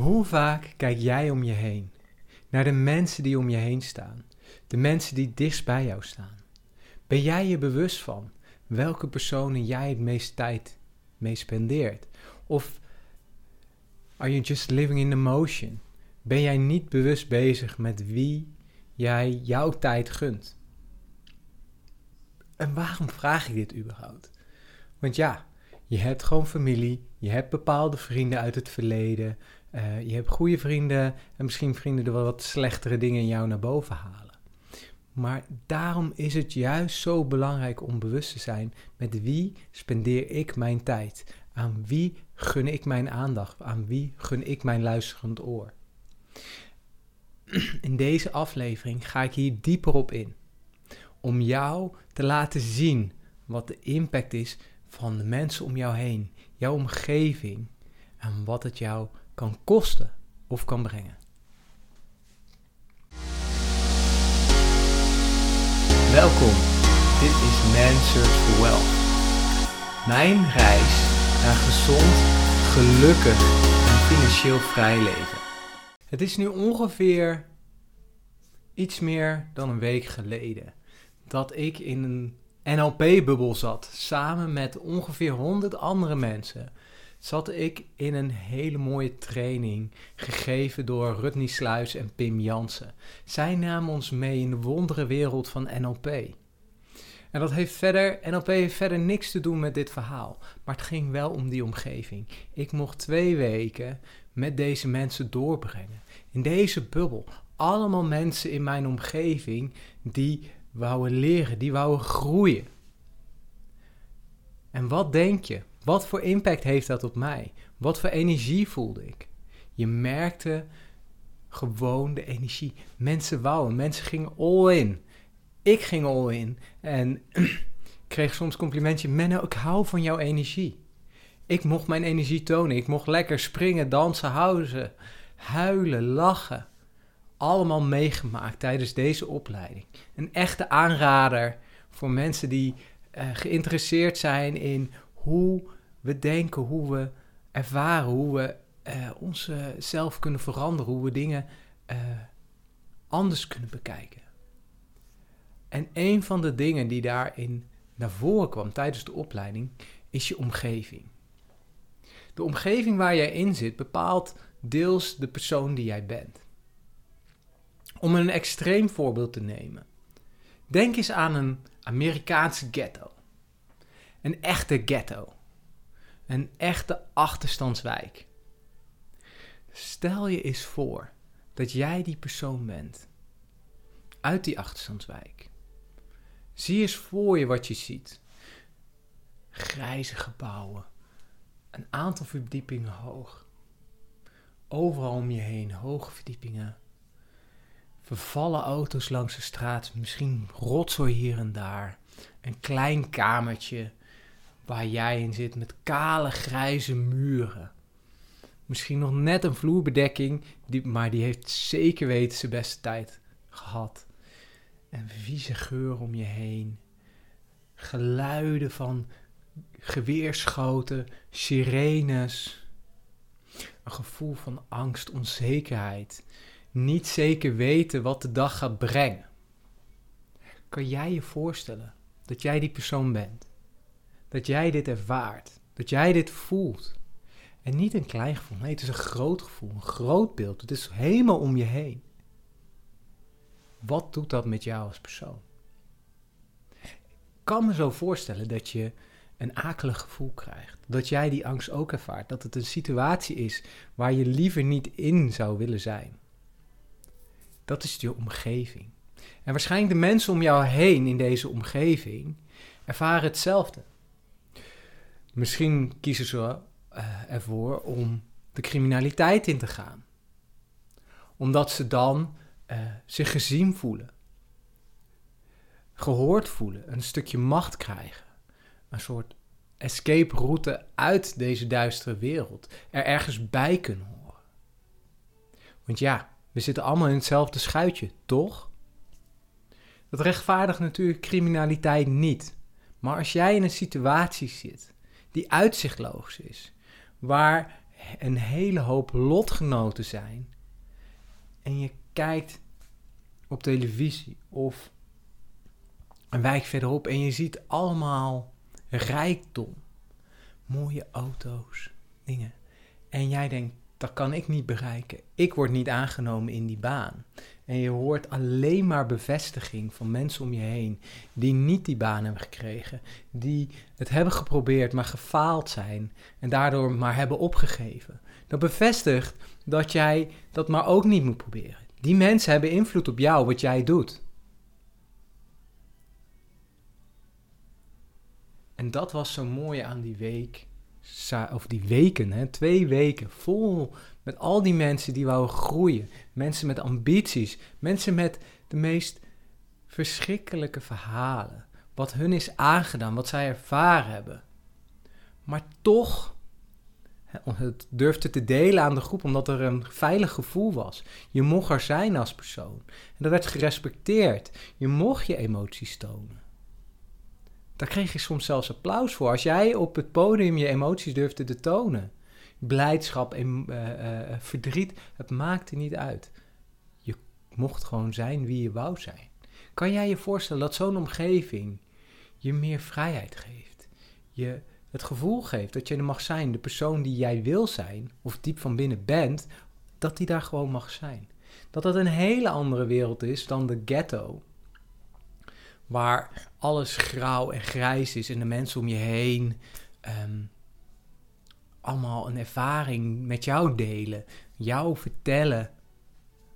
Hoe vaak kijk jij om je heen? Naar de mensen die om je heen staan. De mensen die dichtst bij jou staan. Ben jij je bewust van welke personen jij het meest tijd mee spendeert? Of are you just living in the motion? Ben jij niet bewust bezig met wie jij jouw tijd gunt? En waarom vraag ik dit überhaupt? Want ja, je hebt gewoon familie, je hebt bepaalde vrienden uit het verleden, uh, je hebt goede vrienden en misschien vrienden die wel wat slechtere dingen in jou naar boven halen. Maar daarom is het juist zo belangrijk om bewust te zijn met wie spendeer ik mijn tijd? Aan wie gun ik mijn aandacht? Aan wie gun ik mijn luisterend oor? In deze aflevering ga ik hier dieper op in. Om jou te laten zien wat de impact is van de mensen om jou heen, jouw omgeving en wat het jou kan kosten of kan brengen. Welkom, dit is Man Search for Wealth. Mijn reis naar gezond, gelukkig en financieel vrij leven. Het is nu ongeveer iets meer dan een week geleden dat ik in een NLP-bubbel zat, samen met ongeveer 100 andere mensen zat ik in een hele mooie training, gegeven door Rutney Sluis en Pim Jansen. Zij namen ons mee in de wondere wereld van NLP. En dat heeft verder, NLP heeft verder niks te doen met dit verhaal, maar het ging wel om die omgeving. Ik mocht twee weken met deze mensen doorbrengen. In deze bubbel, allemaal mensen in mijn omgeving die wouden leren, die wouden groeien. En wat denk je? Wat voor impact heeft dat op mij? Wat voor energie voelde ik? Je merkte gewoon de energie. Mensen wouden, mensen gingen all in. Ik ging all in en kreeg soms complimentje. Menno, ik hou van jouw energie. Ik mocht mijn energie tonen. Ik mocht lekker springen, dansen, houden, huilen, lachen. Allemaal meegemaakt tijdens deze opleiding. Een echte aanrader voor mensen die uh, geïnteresseerd zijn in hoe we denken, hoe we ervaren, hoe we uh, onszelf kunnen veranderen, hoe we dingen uh, anders kunnen bekijken. En een van de dingen die daarin naar voren kwam tijdens de opleiding is je omgeving. De omgeving waar jij in zit bepaalt deels de persoon die jij bent. Om een extreem voorbeeld te nemen. Denk eens aan een Amerikaanse ghetto. Een echte ghetto. Een echte achterstandswijk. Stel je eens voor dat jij die persoon bent. Uit die achterstandswijk. Zie eens voor je wat je ziet. Grijze gebouwen. Een aantal verdiepingen hoog. Overal om je heen hoge verdiepingen. Vervallen auto's langs de straat. Misschien rotzooi hier en daar. Een klein kamertje waar jij in zit met kale grijze muren. Misschien nog net een vloerbedekking, maar die heeft zeker weten zijn beste tijd gehad. En vieze geur om je heen. Geluiden van geweerschoten, sirenes. Een gevoel van angst, onzekerheid. Niet zeker weten wat de dag gaat brengen. Kan jij je voorstellen dat jij die persoon bent? dat jij dit ervaart, dat jij dit voelt. En niet een klein gevoel, nee, het is een groot gevoel, een groot beeld. Het is helemaal om je heen. Wat doet dat met jou als persoon? Ik kan me zo voorstellen dat je een akelig gevoel krijgt. Dat jij die angst ook ervaart. Dat het een situatie is waar je liever niet in zou willen zijn. Dat is je omgeving. En waarschijnlijk de mensen om jou heen in deze omgeving ervaren hetzelfde. Misschien kiezen ze uh, ervoor om de criminaliteit in te gaan. Omdat ze dan uh, zich gezien voelen. Gehoord voelen, een stukje macht krijgen. Een soort escape route uit deze duistere wereld. Er ergens bij kunnen horen. Want ja, we zitten allemaal in hetzelfde schuitje, toch? Dat rechtvaardigt natuurlijk criminaliteit niet. Maar als jij in een situatie zit die uitzichtloos is. Waar een hele hoop lotgenoten zijn. En je kijkt op televisie of een wijk verderop en je ziet allemaal rijkdom. Mooie auto's, dingen. En jij denkt, dat kan ik niet bereiken. Ik word niet aangenomen in die baan. En je hoort alleen maar bevestiging van mensen om je heen die niet die baan hebben gekregen, die het hebben geprobeerd, maar gefaald zijn en daardoor maar hebben opgegeven. Dat bevestigt dat jij dat maar ook niet moet proberen. Die mensen hebben invloed op jou, wat jij doet. En dat was zo mooi aan die week, of die weken, hè, twee weken vol met al die mensen die wouden groeien. Mensen met ambities, mensen met de meest verschrikkelijke verhalen. Wat hun is aangedaan, wat zij ervaren hebben. Maar toch het durfde te delen aan de groep omdat er een veilig gevoel was. Je mocht er zijn als persoon. En dat werd gerespecteerd. Je mocht je emoties tonen. Daar kreeg je soms zelfs applaus voor. Als jij op het podium je emoties durfde te tonen. Blijdschap, en, uh, verdriet, het maakte niet uit. Je mocht gewoon zijn wie je wou zijn. Kan jij je voorstellen dat zo'n omgeving je meer vrijheid geeft? Je het gevoel geeft dat je er mag zijn, de persoon die jij wil zijn, of diep van binnen bent, dat die daar gewoon mag zijn. Dat dat een hele andere wereld is dan de ghetto, waar alles grauw en grijs is en de mensen om je heen ehm, allemaal een ervaring met jou delen, jou vertellen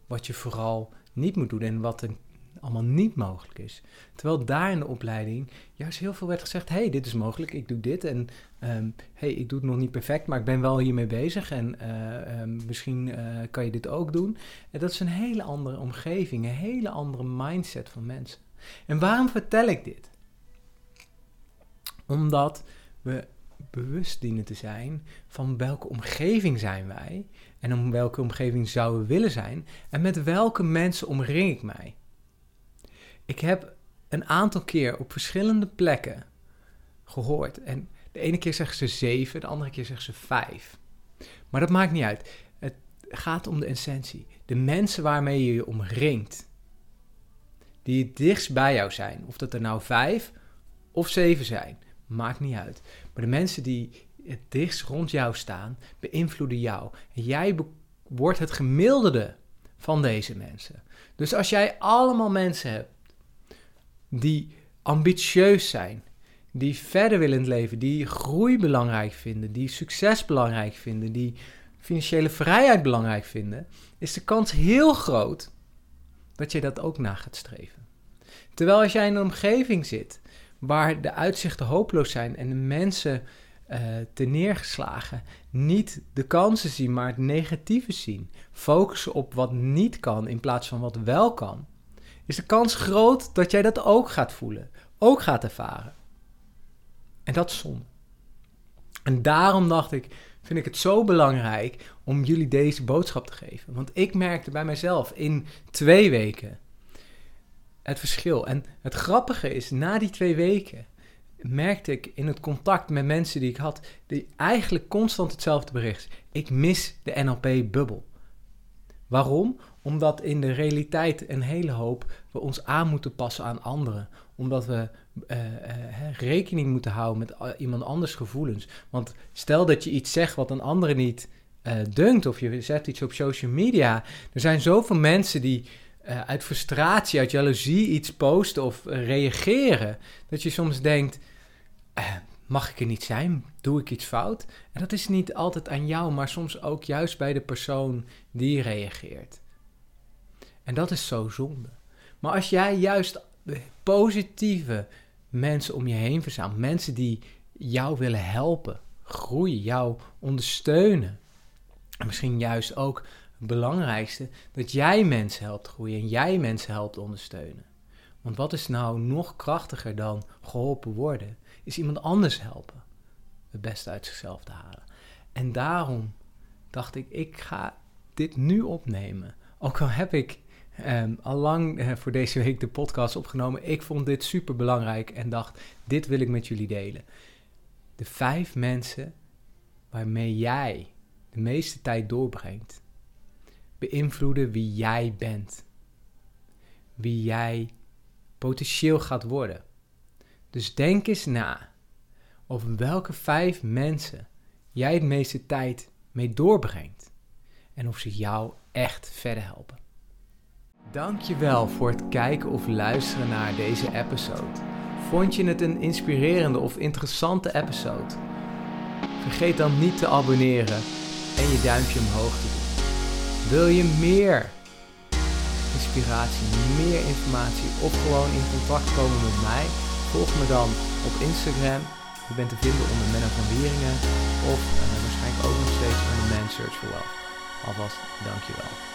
wat je vooral niet moet doen en wat een allemaal niet mogelijk is. Terwijl daar in de opleiding juist heel veel werd gezegd: hey, dit is mogelijk, ik doe dit. En um, hey, ik doe het nog niet perfect, maar ik ben wel hiermee bezig. En uh, um, misschien uh, kan je dit ook doen. En dat is een hele andere omgeving, een hele andere mindset van mensen. En waarom vertel ik dit? Omdat we bewust dienen te zijn van welke omgeving zijn wij en om welke omgeving zouden we willen zijn en met welke mensen omring ik mij. Ik heb een aantal keer op verschillende plekken gehoord. En de ene keer zeggen ze zeven, de andere keer zeggen ze vijf. Maar dat maakt niet uit. Het gaat om de essentie. De mensen waarmee je je omringt. Die het dichtst bij jou zijn. Of dat er nou vijf of zeven zijn. Maakt niet uit. Maar de mensen die het dichtst rond jou staan, beïnvloeden jou. En jij wordt het gemiddelde van deze mensen. Dus als jij allemaal mensen hebt die ambitieus zijn, die verder willen leven, die groei belangrijk vinden, die succes belangrijk vinden, die financiële vrijheid belangrijk vinden, is de kans heel groot dat je dat ook na gaat streven. Terwijl als jij in een omgeving zit waar de uitzichten hopeloos zijn en de mensen uh, te neergeslagen niet de kansen zien, maar het negatieve zien, focussen op wat niet kan in plaats van wat wel kan, is de kans groot dat jij dat ook gaat voelen, ook gaat ervaren. En dat is zonde. En daarom dacht ik, vind ik het zo belangrijk om jullie deze boodschap te geven. Want ik merkte bij mezelf in twee weken het verschil. En het grappige is, na die twee weken merkte ik in het contact met mensen die ik had, die eigenlijk constant hetzelfde bericht. Ik mis de NLP-bubbel. Waarom? Omdat in de realiteit een hele hoop we ons aan moeten passen aan anderen. Omdat we uh, uh, rekening moeten houden met iemand anders gevoelens. Want stel dat je iets zegt wat een andere niet uh, dunkt, of je zet iets op social media. Er zijn zoveel mensen die uit frustratie, uit jaloezie iets posten of reageren. Dat je soms denkt: mag ik er niet zijn? Doe ik iets fout? En dat is niet altijd aan jou, maar soms ook juist bij de persoon die reageert. En dat is zo zonde. Maar als jij juist positieve mensen om je heen verzamelt, mensen die jou willen helpen, groeien, jou ondersteunen. En misschien juist ook het belangrijkste, dat jij mensen helpt groeien en jij mensen helpt ondersteunen. Want wat is nou nog krachtiger dan geholpen worden? Is iemand anders helpen het beste uit zichzelf te halen. En daarom dacht ik, ik ga dit nu opnemen. Ook al heb ik Um, al lang uh, voor deze week de podcast opgenomen. Ik vond dit super belangrijk en dacht: dit wil ik met jullie delen. De vijf mensen waarmee jij de meeste tijd doorbrengt, beïnvloeden wie jij bent. Wie jij potentieel gaat worden. Dus denk eens na over welke vijf mensen jij het meeste tijd mee doorbrengt en of ze jou echt verder helpen. Dankjewel voor het kijken of luisteren naar deze episode. Vond je het een inspirerende of interessante episode? Vergeet dan niet te abonneren en je duimpje omhoog te doen. Wil je meer inspiratie, meer informatie of gewoon in contact komen met mij? Volg me dan op Instagram. Je bent te vinden onder Menno van Wieringen of waarschijnlijk ook nog steeds onder Man Search for Wealth. Alvast dankjewel.